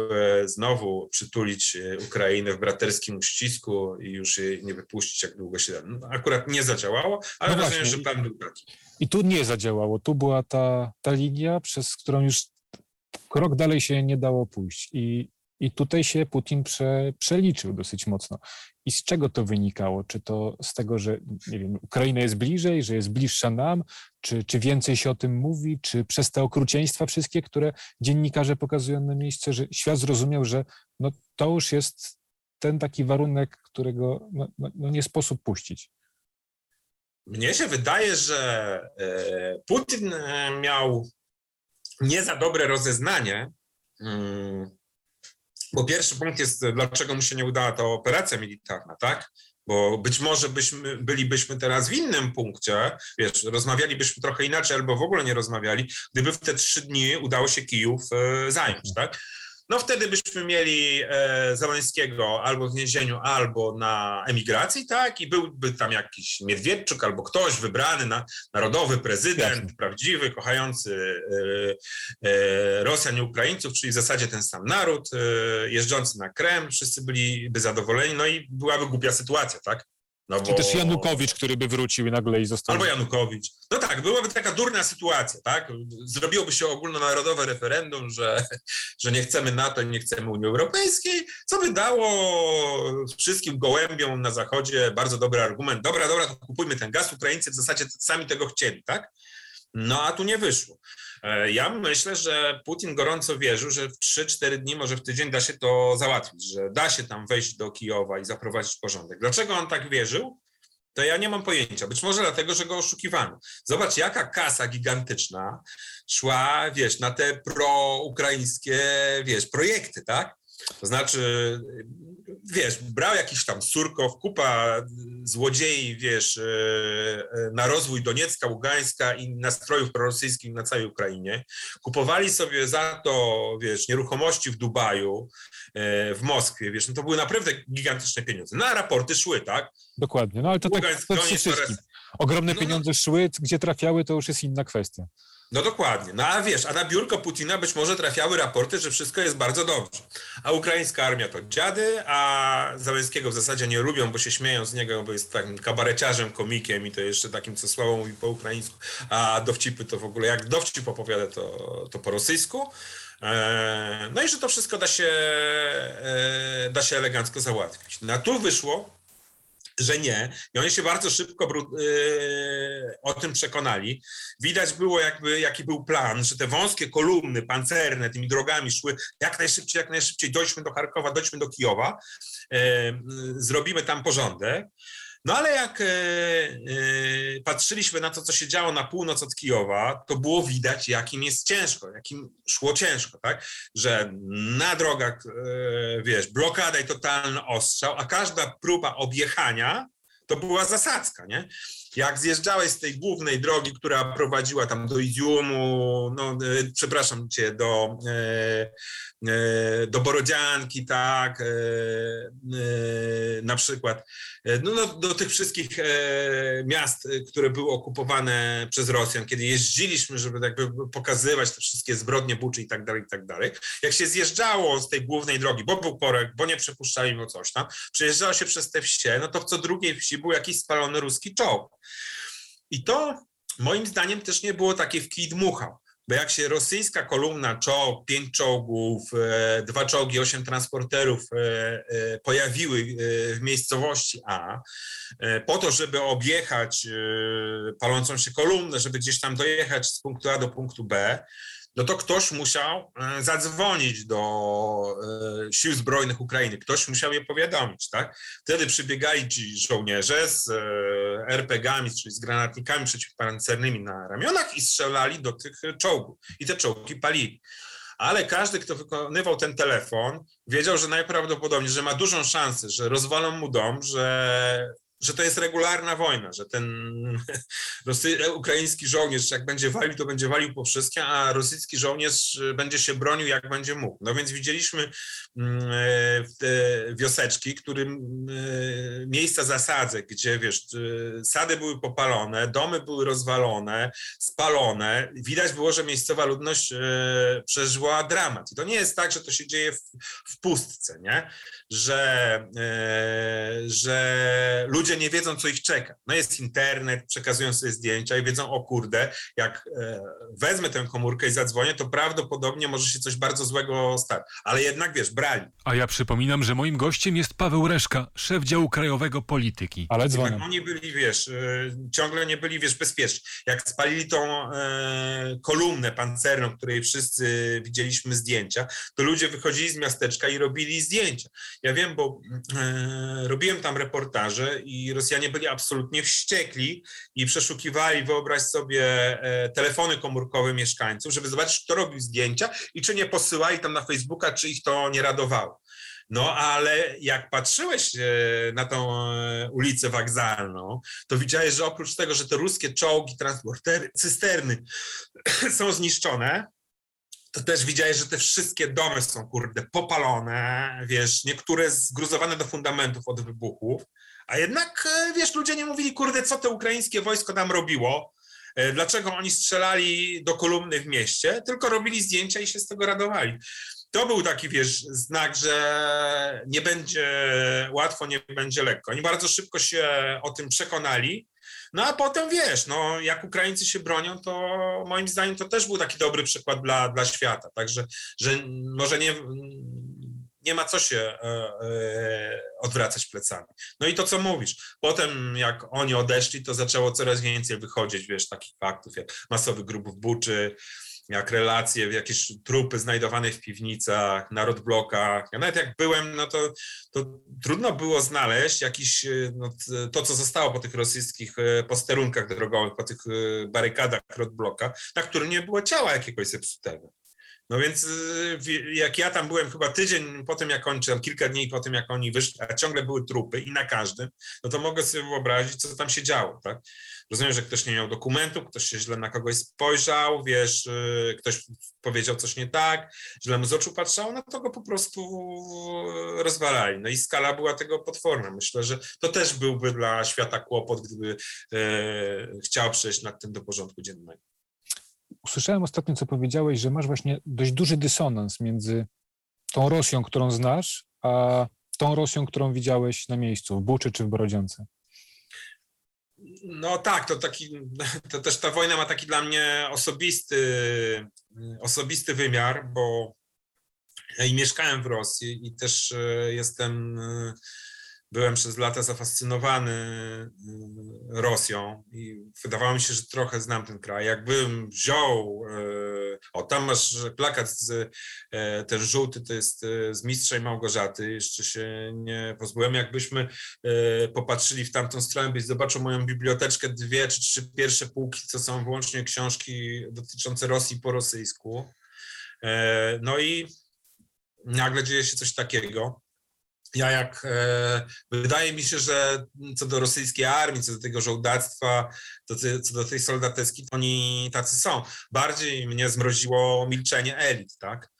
C: znowu przytulić Ukrainę w braterskim uścisku i już jej nie wypuścić jak długo się da. No, akurat nie zadziałało, ale no rozumiem, że plan był taki.
B: I tu nie zadziałało. Tu była ta, ta linia, przez którą już krok dalej się nie dało pójść. I, i tutaj się Putin prze, przeliczył dosyć mocno. I z czego to wynikało? Czy to z tego, że nie wiem, Ukraina jest bliżej, że jest bliższa nam, czy, czy więcej się o tym mówi, czy przez te okrucieństwa wszystkie, które dziennikarze pokazują na miejsce, że świat zrozumiał, że no, to już jest ten taki warunek, którego no, no, no nie sposób puścić.
C: Mnie się wydaje, że e, Putin e, miał nie za dobre rozeznanie, mm, bo pierwszy punkt jest, dlaczego mu się nie udała ta operacja militarna, tak? Bo być może byśmy, bylibyśmy teraz w innym punkcie, wiesz, rozmawialibyśmy trochę inaczej albo w ogóle nie rozmawiali, gdyby w te trzy dni udało się Kijów e, zająć, tak? No wtedy byśmy mieli e, Zeleńskiego albo w więzieniu, albo na emigracji, tak? I byłby tam jakiś Miedwiedczuk albo ktoś wybrany na narodowy prezydent, prawdziwy, kochający e, e, Rosjan i Ukraińców, czyli w zasadzie ten sam naród, e, jeżdżący na Krem, wszyscy byliby zadowoleni, no i byłaby głupia sytuacja, tak?
B: No bo... Czy też Janukowicz, który by wrócił i nagle i został.
C: Albo Janukowicz. No tak, byłaby taka durna sytuacja, tak? Zrobiłoby się ogólnonarodowe referendum, że, że nie chcemy NATO i nie chcemy Unii Europejskiej, co by dało wszystkim gołębiom na Zachodzie bardzo dobry argument. Dobra, dobra, to kupujmy ten gaz. Ukraińcy w zasadzie sami tego chcieli, tak? No a tu nie wyszło. E, ja myślę, że Putin gorąco wierzył, że w 3-4 dni, może w tydzień da się to załatwić, że da się tam wejść do Kijowa i zaprowadzić porządek. Dlaczego on tak wierzył? To ja nie mam pojęcia. Być może dlatego, że go oszukiwano. Zobacz, jaka kasa gigantyczna szła, wiesz, na te proukraińskie, wiesz, projekty, tak? To znaczy, wiesz, brał jakiś tam Surkow, kupa złodziei, wiesz, e, e, na rozwój Doniecka, Ługańska i nastrojów prorosyjskich na całej Ukrainie. Kupowali sobie za to, wiesz, nieruchomości w Dubaju, e, w Moskwie, wiesz, no to były naprawdę gigantyczne pieniądze. Na raporty szły, tak?
B: Dokładnie, no ale to tak to wszystkim. Ogromne no, no, pieniądze szły, gdzie trafiały, to już jest inna kwestia.
C: No dokładnie. No a wiesz, a na biurko Putina być może trafiały raporty, że wszystko jest bardzo dobrze. A ukraińska armia to dziady, a Załęskiego w zasadzie nie lubią, bo się śmieją z niego, bo jest takim kabareciarzem, komikiem i to jeszcze takim, co słabo mówi po ukraińsku, a dowcipy to w ogóle, jak dowcip opowiada, to, to po rosyjsku. E, no i że to wszystko da się, e, da się elegancko załatwić. No a tu wyszło, że nie. I oni się bardzo szybko yy, o tym przekonali. Widać było, jakby, jaki był plan, że te wąskie kolumny pancerne tymi drogami szły jak najszybciej, jak najszybciej. Dojdźmy do Charkowa, dojdźmy do Kijowa, yy, zrobimy tam porządek. No ale jak patrzyliśmy na to, co się działo na północ od Kijowa, to było widać, jakim jest ciężko, jakim szło ciężko, tak? Że na drogach, wiesz, blokada i totalny ostrzał, a każda próba objechania to była zasadzka, nie? Jak zjeżdżałeś z tej głównej drogi, która prowadziła tam do Iziumu, no, e, przepraszam cię, do, e, e, do Borodzianki, tak, na przykład, no, no, do tych wszystkich miast, które były okupowane przez Rosjan, kiedy jeździliśmy, żeby jakby pokazywać te wszystkie zbrodnie Buczy i tak dalej, i tak dalej. Jak się zjeżdżało z tej głównej drogi, bo był korek, bo nie przepuszczali mu coś tam, przejeżdżało się przez te wsie, no to w co drugiej wsi był jakiś spalony ruski czołg. I to moim zdaniem też nie było takie w kij dmuchał. Bo jak się rosyjska kolumna czołg, pięć czołgów, e, dwa czołgi, osiem transporterów e, e, pojawiły w miejscowości A, po to, żeby objechać palącą się kolumnę, żeby gdzieś tam dojechać z punktu A do punktu B, no to ktoś musiał e, zadzwonić do e, sił zbrojnych Ukrainy, ktoś musiał je powiadomić, tak? Wtedy przybiegali ci żołnierze z e, RPG-ami, czyli z granatnikami przeciwpancernymi na ramionach i strzelali do tych czołgów. I te czołgi palili. Ale każdy, kto wykonywał ten telefon, wiedział, że najprawdopodobniej, że ma dużą szansę, że rozwalą mu dom, że że to jest regularna wojna, że ten rosy, ukraiński żołnierz jak będzie walił, to będzie walił po wszystkie, a rosyjski żołnierz będzie się bronił jak będzie mógł. No więc widzieliśmy mm, e, te wioseczki, którym e, miejsca zasadzek, gdzie wiesz, e, sady były popalone, domy były rozwalone, spalone. Widać było, że miejscowa ludność przeżyła dramat. I to nie jest tak, że to się dzieje w, w pustce, nie? Że, że ludzie nie wiedzą, co ich czeka. No jest internet, przekazują sobie zdjęcia i wiedzą, o kurde, jak e, wezmę tę komórkę i zadzwonię, to prawdopodobnie może się coś bardzo złego stać. Ale jednak, wiesz, brali.
B: A ja przypominam, że moim gościem jest Paweł Reszka, szef działu krajowego polityki.
C: Ale dzwonią. Tak, oni byli, wiesz, e, ciągle nie byli, wiesz, bezpieczni. Jak spalili tą e, kolumnę pancerną, której wszyscy widzieliśmy zdjęcia, to ludzie wychodzili z miasteczka i robili zdjęcia. Ja wiem, bo e, robiłem tam reportaże i Rosjanie byli absolutnie wściekli i przeszukiwali, wyobraź sobie, e, telefony komórkowe mieszkańców, żeby zobaczyć, kto robił zdjęcia i czy nie posyłali tam na Facebooka, czy ich to nie radowało. No ale jak patrzyłeś e, na tą e, ulicę wokzalną, to widziałeś, że oprócz tego, że te ruskie czołgi, transportery, cysterny są zniszczone, to też widziałeś, że te wszystkie domy są, kurde, popalone, wiesz, niektóre zgruzowane do fundamentów od wybuchów. A jednak, e, wiesz, ludzie nie mówili, kurde, co to ukraińskie wojsko tam robiło, e, dlaczego oni strzelali do kolumny w mieście, tylko robili zdjęcia i się z tego radowali. To był taki, wiesz, znak, że nie będzie łatwo, nie będzie lekko. Oni bardzo szybko się o tym przekonali, no a potem wiesz, no jak Ukraińcy się bronią, to moim zdaniem to też był taki dobry przykład dla, dla świata. Także, że może nie, nie ma co się e, e, odwracać plecami. No i to, co mówisz. Potem, jak oni odeszli, to zaczęło coraz więcej wychodzić, wiesz, takich faktów, jak masowy grób w Buczy, jak relacje, jakieś trupy znajdowane w piwnicach, na blokach. Ja nawet jak byłem, no to, to trudno było znaleźć jakiś, e, no, to, co zostało po tych rosyjskich posterunkach drogowych, po tych barykadach rodbloka, na którym nie było ciała jakiegoś zepsutego. No więc y, jak ja tam byłem chyba tydzień po tym, jak oni, kilka dni po tym, jak oni wyszli, a ciągle były trupy i na każdym, no to mogę sobie wyobrazić, co tam się działo, tak? Rozumiem, że ktoś nie miał dokumentu, ktoś się źle na kogoś spojrzał, wiesz, y, ktoś powiedział coś nie tak, źle mu z oczu patrzało, no to go po prostu rozwalali. No i skala była tego potworna. Myślę, że to też byłby dla świata kłopot, gdyby e, chciał przejść nad tym do porządku dziennego
B: usłyszałem ostatnio, co powiedziałeś, że masz właśnie dość duży dysonans między tą Rosją, którą znasz, a tą Rosją, którą widziałeś na miejscu, w Buczy czy w Borodziance.
C: No tak, to taki, to też ta wojna ma taki dla mnie osobisty, osobisty wymiar, bo ja i mieszkałem w Rosji i też e, jestem byłem przez lata zafascynowany y, Rosją i wydawało mi się, że trochę znam ten kraj. Jakbym wziął, y, o tam masz plakat, z, y, ten żółty to jest z Mistrza i Małgorzaty, jeszcze się nie pozbyłem. Jakbyśmy popatrzyli w tamtą stronę, byś zobaczył moją biblioteczkę, dwie czy trzy pierwsze półki, to są wyłącznie książki dotyczące Rosji po rosyjsku. No i nagle dzieje się coś takiego ja jak e, wydaje mi się, że co do rosyjskiej armii, co do tego żołdactwa, to, co do tej soldateski, oni tacy są. Bardziej mnie zmroziło milczenie elit, tak?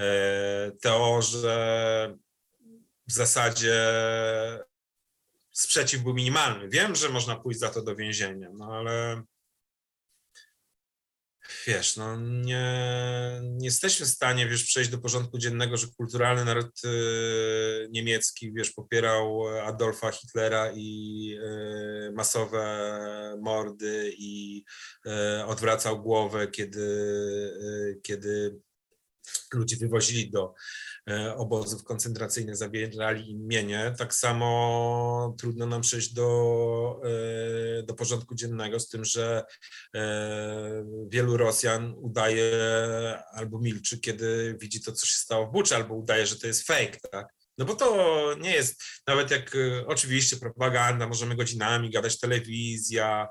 C: E, to, że w zasadzie sprzeciw był minimalny. Wiem, że można pójść za to do więzienia, no ale wiesz, no nie, nie jesteśmy w stanie, wiesz, przejść do porządku dziennego, że kulturalny naród y, niemiecki, wiesz, popierał Adolfa Hitlera i y, masowe mordy i y, odwracał głowę, kiedy, kiedy ludzie wywozili do obozów koncentracyjnych, zabierali im mienie. Tak samo trudno nam przejść do, e, do porządku dziennego z tym, że e, wielu Rosjan udaje albo milczy, kiedy widzi to, co się stało w Buczy, albo udaje, że to jest fake, tak? No bo to nie jest, nawet jak oczywiście propaganda, możemy godzinami gadać, telewizja,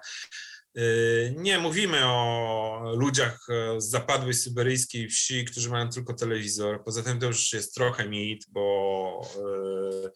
C: nie mówimy o ludziach e, z zapadłej syberyjskiej wsi, którzy mają tylko telewizor. Poza tym to już jest trochę mit, bo e,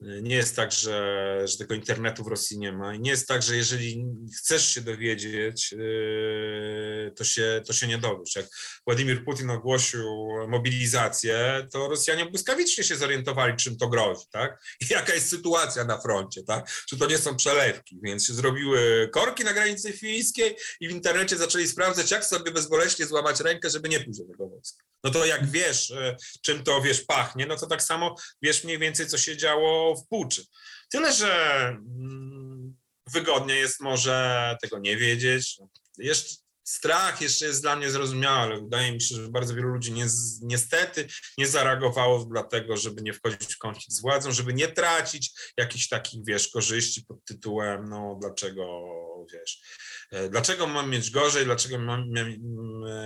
C: nie jest tak, że, że tego internetu w Rosji nie ma. I nie jest tak, że jeżeli chcesz się dowiedzieć, yy, to się, to się nie dowiesz. Jak Władimir Putin ogłosił mobilizację, to Rosjanie błyskawicznie się zorientowali, czym to grozi, tak? I jaka jest sytuacja na froncie, tak? Czy to nie są przelewki, więc się zrobiły korki na granicy fińskiej i w internecie zaczęli sprawdzać, jak sobie bezboleśnie złamać rękę, żeby nie pójść do tego wojska. No to jak wiesz, e, czym to, wiesz, pachnie, no to tak samo wiesz mniej więcej, co się działo w Puczy. Tyle, że mm, wygodnie jest może tego nie wiedzieć. Jeszcze strach jeszcze jest dla mnie zrozumiały, ale wydaje mi się, że bardzo wielu ludzi nie, niestety nie zareagowało dlatego, żeby nie wchodzić w konflikt z władzą, żeby nie tracić jakichś takich, wiesz, korzyści pod tytułem, no dlaczego, wiesz, e, dlaczego mam mieć gorzej, dlaczego mam,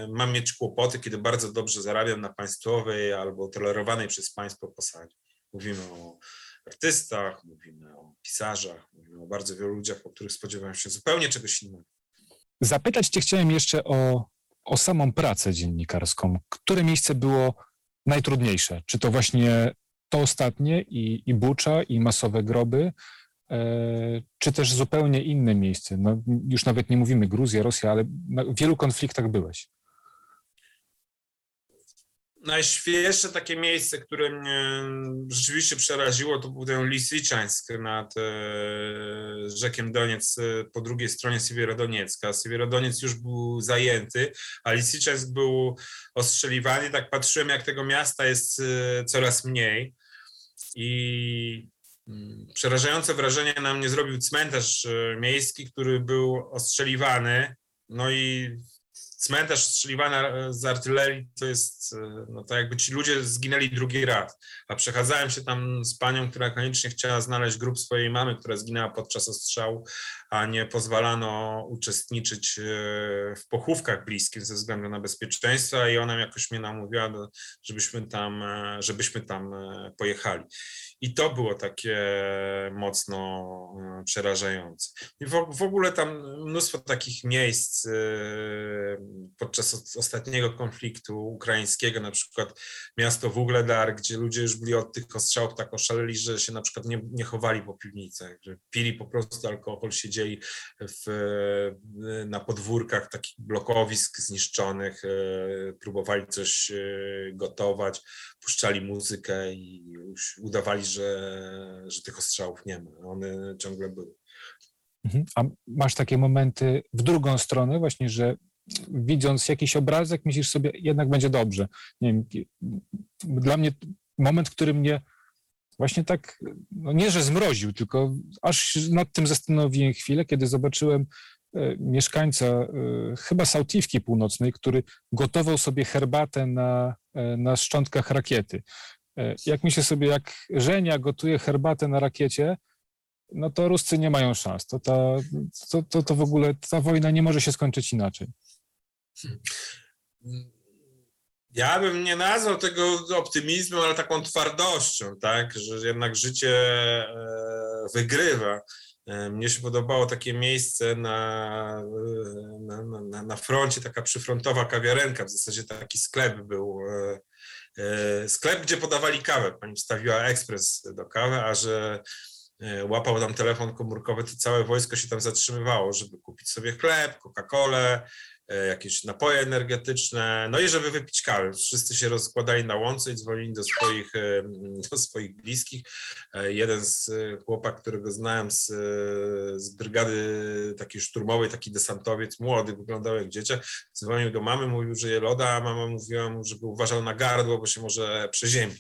C: mam mieć kłopoty, kiedy bardzo dobrze zarabiam na państwowej albo tolerowanej przez państwo posadzie. Mówimy o artystach, mówimy o pisarzach, mówimy o bardzo wielu ludziach, o których spodziewałem się zupełnie czegoś innego.
B: Zapytać Cię chciałem jeszcze o, o samą pracę dziennikarską. Które miejsce było najtrudniejsze? Czy to właśnie to ostatnie i, i Bucza, i masowe groby, e, czy też zupełnie inne miejsce? No, już nawet nie mówimy Gruzja, Rosja, ale w wielu konfliktach byłeś
C: najświeższe takie miejsce, które mnie rzeczywiście przeraziło, to był ten Lisiczańsk nad e, rzekiem Doniec e, po drugiej stronie Siewierodoniecka. Siewierodoniec już był zajęty, a Lisiczańsk był ostrzeliwany. Tak patrzyłem, jak tego miasta jest e, coraz mniej i mm, przerażające wrażenie na mnie zrobił cmentarz miejski, który był ostrzeliwany. No i cmentarz strzeliwany z artylerii to jest, e, no to jakby ci ludzie zginęli drugi raz. A przechadzałem się tam z panią, która koniecznie chciała znaleźć grób swojej mamy, która zginęła podczas ostrzału, a nie pozwalano uczestniczyć e, w pochówkach bliskich ze względu na bezpieczeństwo i ona jakoś mnie namówiła, żebyśmy tam, e, żebyśmy tam pojechali. I to było takie mocno e, przerażające. I w, w ogóle tam mnóstwo takich miejsc e, podczas ostatniego konfliktu ukraińskiego, na przykład miasto Wugledar, gdzie ludzie już byli od tych ostrzałów tak oszaleli, że się na przykład nie, nie chowali po piwnicach, że pili po prostu alkohol, siedzieli w, na podwórkach takich blokowisk zniszczonych, e, próbowali coś gotować, puszczali muzykę i udawali, że, że tych ostrzałów nie ma. One ciągle były.
B: Mhm. A masz takie momenty w drugą stronę, właśnie, że widząc jakiś obrazek, myślisz sobie, jednak będzie dobrze. Nie wiem, dla mnie moment, który mnie właśnie tak, no nie, że zmroził, tylko aż nad tym zastanowiłem chwilę, kiedy zobaczyłem e, mieszkańca e, chyba Sautifki Północnej, który gotował sobie herbatę na, e, na szczątkach rakiety. Jak myślę sobie, jak Żenia gotuje herbatę na rakiecie, no to Ruscy nie mają szans. To, ta, to, to, to w ogóle ta wojna nie może się skończyć inaczej.
C: Ja bym nie nazwał tego optymizmem, ale taką twardością, tak, że jednak życie e, wygrywa. E, mnie się podobało takie miejsce na, na, na, na froncie, taka przyfrontowa kawiarenka, w zasadzie taki sklep był, e, sklep, gdzie podawali kawę. Pani wstawiła ekspres do kawy, a że łapał tam telefon komórkowy, to całe wojsko się tam zatrzymywało, żeby kupić sobie chleb, Coca-Colę, E, jakieś napoje energetyczne, no i żeby wypić kawę. Wszyscy się rozkładali na łące i dzwonili do swoich, e, do swoich bliskich. E, jeden z chłopak, którego znałem z, z brygady takiej szturmowej, taki desantowiec, młody, wyglądał jak dzieciak, dzwonił do mamy, mówił, że je loda, a mama mówiła mu, żeby uważał na gardło, bo się może przeziębi.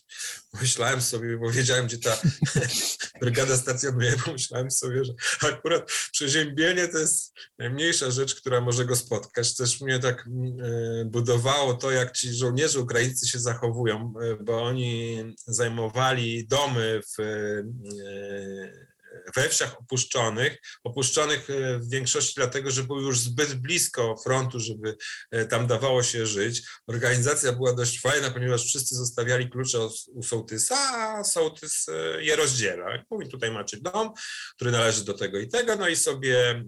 C: Myślałem sobie, bo wiedziałem, gdzie ta brygada stacjonuje, pomyślałem sobie, że akurat przeziębienie to jest najmniejsza rzecz, która może go spotkać też mnie tak e, budowało to, jak ci żołnierze ukraińscy się zachowują, e, bo oni zajmowali domy w e, we wsiach opuszczonych, opuszczonych e, w większości dlatego, że były już zbyt blisko frontu, żeby e, tam dawało się żyć. Organizacja była dość fajna, ponieważ wszyscy zostawiali klucze u sołtysa, a sołtys e, je rozdziela. Mówi, tutaj macie dom, który należy do tego i tego, no i sobie,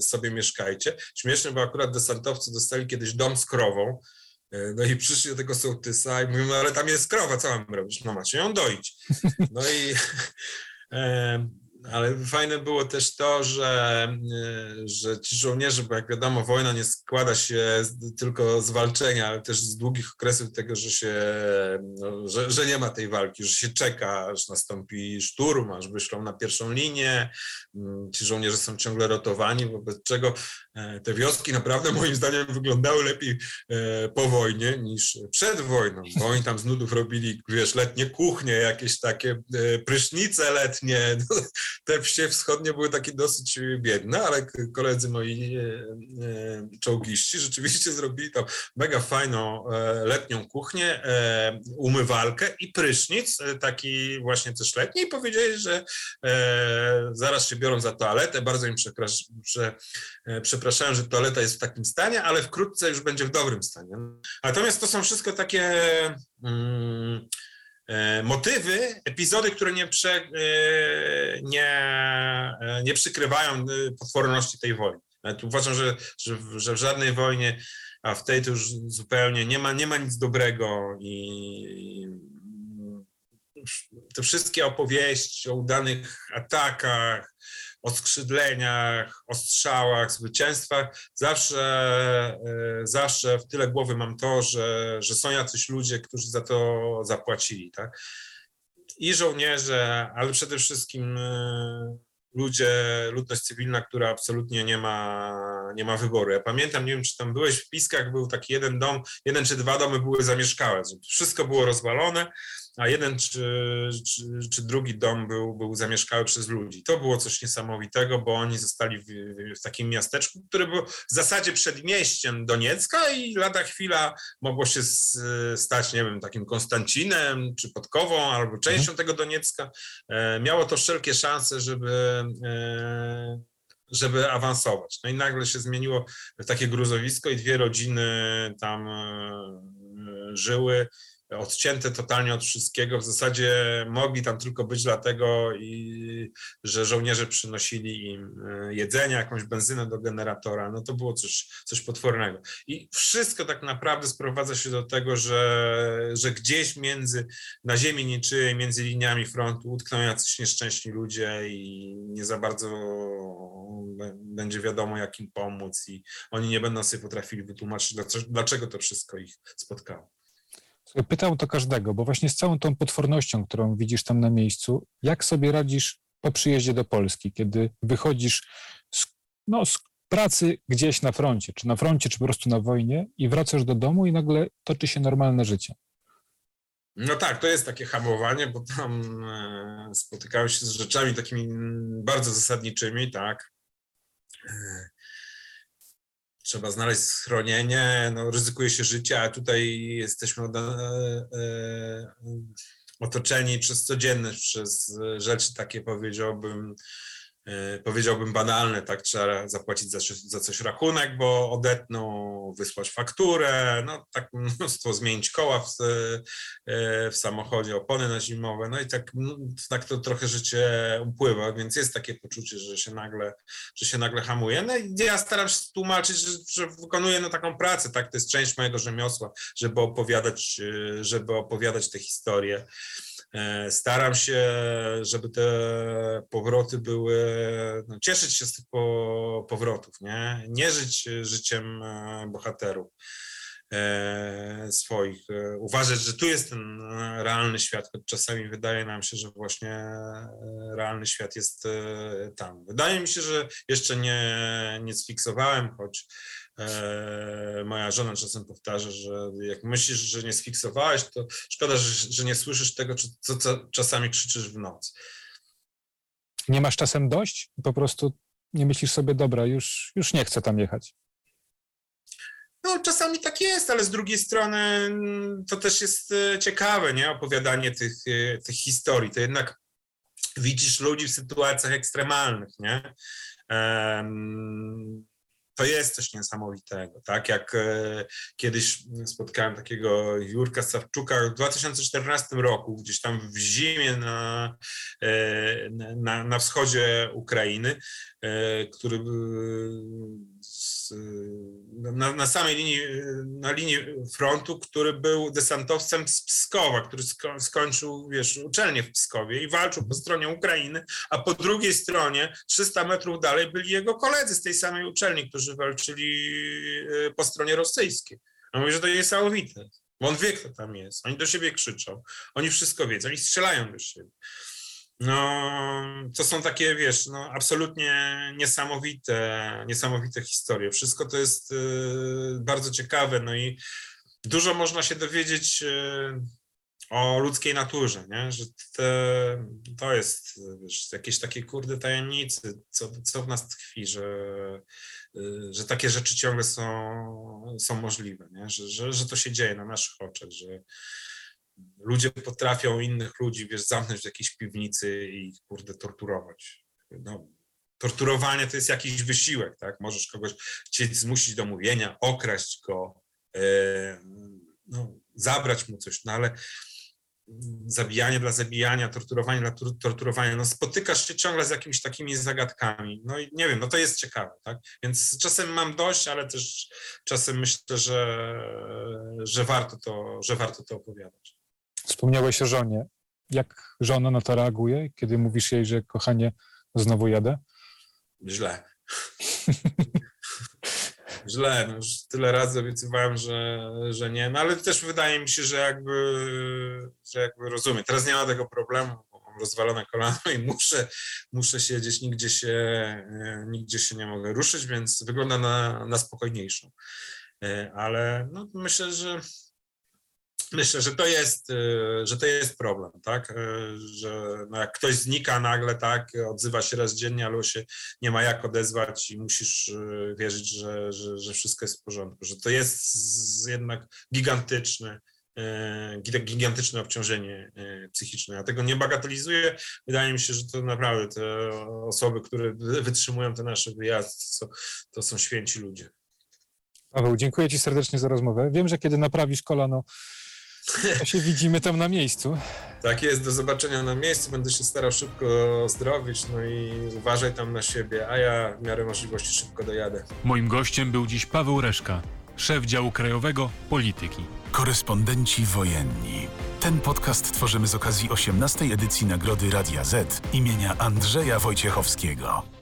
C: sobie mieszkajcie. Śmieszne, bo akurat desantowcy dostali kiedyś dom z krową, no i przyszli do tego sołtysa i mówią, no ale tam jest krowa, co mam robić? No macie ją doić. No i ale fajne było też to, że, e, że ci żołnierze, bo jak wiadomo, wojna nie składa się tylko z walczenia, ale też z długich okresów tego, że się, no, że, że nie ma tej walki, że się czeka, aż nastąpi szturm, aż wyszlą na pierwszą linię. Mm, ci żołnierze są ciągle rotowani, wobec czego e, te wioski naprawdę moim zdaniem wyglądały lepiej e, po wojnie niż przed wojną, bo oni tam z nudów robili, wiesz, letnie kuchnie, jakieś takie prysznice letnie, te wsie wschodnie były takie dosyć biedne, ale koledzy moi e, e, czołgiści rzeczywiście zrobili tam mega fajną e, letnią kuchnię, umywalkę i prysznic, taki właśnie też letni i powiedzieli, że zaraz się biorą za toaletę, bardzo im przepraszają, że toaleta jest w takim stanie, ale wkrótce już będzie w dobrym stanie. Natomiast to są wszystko takie... Mm, motywy, epizody, które nie, prze, e, nie, e, nie przykrywają potworności tej wojny. Nawet uważam, że, że, że w żadnej wojnie, a w tej to już zupełnie nie ma, nie ma nic dobrego i, te wszystkie opowieści o udanych atakach, o skrzydleniach, o strzałach, zwycięstwach, zawsze, e, zawsze w tyle głowy mam to, że, że są jacyś ludzie, którzy za to zapłacili, tak? I żołnierze, ale przede wszystkim e, ludzie, ludność cywilna, która absolutnie nie ma, nie ma wyboru. Ja pamiętam, nie wiem, czy tam byłeś w Piskach, był taki jeden dom, jeden czy dwa domy były zamieszkałe, wszystko było rozwalone, a jeden czy, czy, czy, drugi dom był, był zamieszkały przez ludzi. To było coś niesamowitego, bo oni zostali w, w, takim miasteczku, które było w zasadzie przedmieściem Doniecka i lada chwila mogło się stać, nie wiem, takim Konstancinem, czy Podkową, albo częścią mhm. tego Doniecka. E, miało to wszelkie szanse, żeby e, żeby awansować. No i nagle się zmieniło takie gruzowisko i dwie rodziny tam e, żyły odcięte totalnie od wszystkiego. W zasadzie mogli tam tylko być dlatego, i, że żołnierze przynosili im e, jedzenie, jakąś benzynę do generatora. No to było coś, coś potwornego. I wszystko tak naprawdę sprowadza się do tego, że, że gdzieś między, na ziemi niczyjej, między liniami frontu utkną jacyś nieszczęśni ludzie i nie za bardzo będzie wiadomo, jak im pomóc i oni nie będą sobie potrafili wytłumaczyć, dlaczego to wszystko ich spotkało.
B: Pytam to każdego, bo właśnie z całą tą potwornością, którą widzisz tam na miejscu, jak sobie radzisz po przyjeździe do Polski, kiedy wychodzisz z, no, z pracy gdzieś na froncie, czy na froncie, czy po prostu na wojnie i wracasz do domu i nagle toczy się normalne życie?
C: No tak, to jest takie hamowanie, bo tam e, spotykałem się z rzeczami takimi bardzo zasadniczymi, tak. Trzeba znaleźć schronienie, no, ryzykuje się życie, a tutaj jesteśmy od, e, e, otoczeni przez codzienność, przez rzeczy takie powiedziałbym, powiedziałbym banalne, tak, trzeba zapłacić za, za coś rachunek, bo odetną, wysłać fakturę, no tak mnóstwo, zmienić koła w, e, w samochodzie, opony na zimowe, no i tak, tak to trochę życie upływa, więc jest takie poczucie, że się nagle, że się nagle hamuje. No i ja staram się tłumaczyć, że, że wykonuję no, taką pracę, tak, to jest część mojego rzemiosła, żeby opowiadać, e, żeby opowiadać te historie. E, staram się, żeby te powroty były, no, cieszyć się z tych po, powrotów, nie? nie żyć życiem e, bohaterów e, swoich. Uważać, że tu jest ten realny świat, choć czasami wydaje nam się, że właśnie realny świat jest tam. Wydaje mi się, że jeszcze nie, nie sfiksowałem, choć E, moja żona czasem powtarza, że jak myślisz, że nie sfiksowałeś, to szkoda, że, że nie słyszysz tego, co, co czasami krzyczysz w nocy.
B: Nie masz czasem dość? Po prostu nie myślisz sobie, dobra, już, już nie chcę tam jechać.
C: No, czasami tak jest, ale z drugiej strony mm, to też jest e, ciekawe, nie? Opowiadanie tych, e, tych historii. To jednak widzisz ludzi w sytuacjach ekstremalnych, nie? Um, to jest coś niesamowitego, tak? Jak e, kiedyś spotkałem takiego Jurka Sawczuka w 2014 roku, gdzieś tam w zimie na, e, na, na wschodzie Ukrainy, e, który na, na, samej linii, na linii frontu, który był desantowcem z Pskowa, który sko skończył, wiesz, uczelnię w Pskowie i walczył po stronie Ukrainy, a po drugiej stronie, 300 metrów dalej, byli jego koledzy z tej samej uczelni, którzy walczyli e, po stronie rosyjskiej. A mówi, że to niesamowite, bo on wie, kto tam jest. Oni do siebie krzyczą, oni wszystko wiedzą, oni strzelają do siebie. No, to są takie, wiesz, no, absolutnie niesamowite, niesamowite historie. Wszystko to jest y, bardzo ciekawe, no i dużo można się dowiedzieć y, o ludzkiej naturze, nie? że te, to jest wiesz, jakieś takie kurde tajemnicy, co, co w nas tkwi, że, że takie rzeczy ciągle są, są możliwe, nie? Że, że, że to się dzieje na naszych oczach, że, ludzie potrafią innych ludzi, wiesz, zamknąć w jakiejś piwnicy i kurde torturować. No, torturowanie to jest jakiś wysiłek, tak? Możesz kogoś chcieć zmusić do mówienia, okraść go, e, no, zabrać mu coś, no ale zabijanie dla zabijania, torturowanie dla torturowania, no spotykasz się ciągle z jakimiś takimi zagadkami, no i nie wiem, no to jest ciekawe, tak? Więc czasem mam dość, ale też czasem myślę, że, że warto to, że warto to opowiadać.
B: Wspomniałeś o żonie. Jak żona na to reaguje, kiedy mówisz jej, że kochanie, znowu jadę?
C: Źle. Źle, no już tyle razy obiecywałem, że, że nie, no ale też wydaje mi się, że jakby, że jakby rozumiem. Teraz nie ma tego problemu, mam rozwalone kolano i muszę, muszę siedzieć, nigdzie się, nigdzie się nie mogę ruszyć, więc wygląda na, na spokojniejszą. E, ale no, myślę, że Myślę, że to jest, y, że to jest problem, tak? Y, że no jak ktoś znika nagle, tak, odzywa się raz dziennie, ale się nie ma jak odezwać i musisz y, wierzyć, że, że, że wszystko jest w porządku, że to jest jednak gigantyczne, gigantyczne obciążenie psychiczne. Ja tego nie bagatelizuję. Wydaje mi się, że to naprawdę te osoby, które wytrzymują te nasze wyjazdy, to są święci ludzie.
B: Paweł, dziękuję Ci serdecznie za rozmowę. Wiem, że kiedy naprawisz kolano, to się widzimy tam na miejscu.
C: Tak jest, do zobaczenia na miejscu. Będę się starał szybko zdrowić, no i uważaj tam na siebie, a ja w miarę możliwości szybko dojadę.
A: Moim gościem był dziś Paweł Reszka, szef działu krajowego polityki. Korespondenci wojenni. Ten podcast tworzymy z okazji 18. edycji Nagrody Radia Z imienia Andrzeja Wojciechowskiego.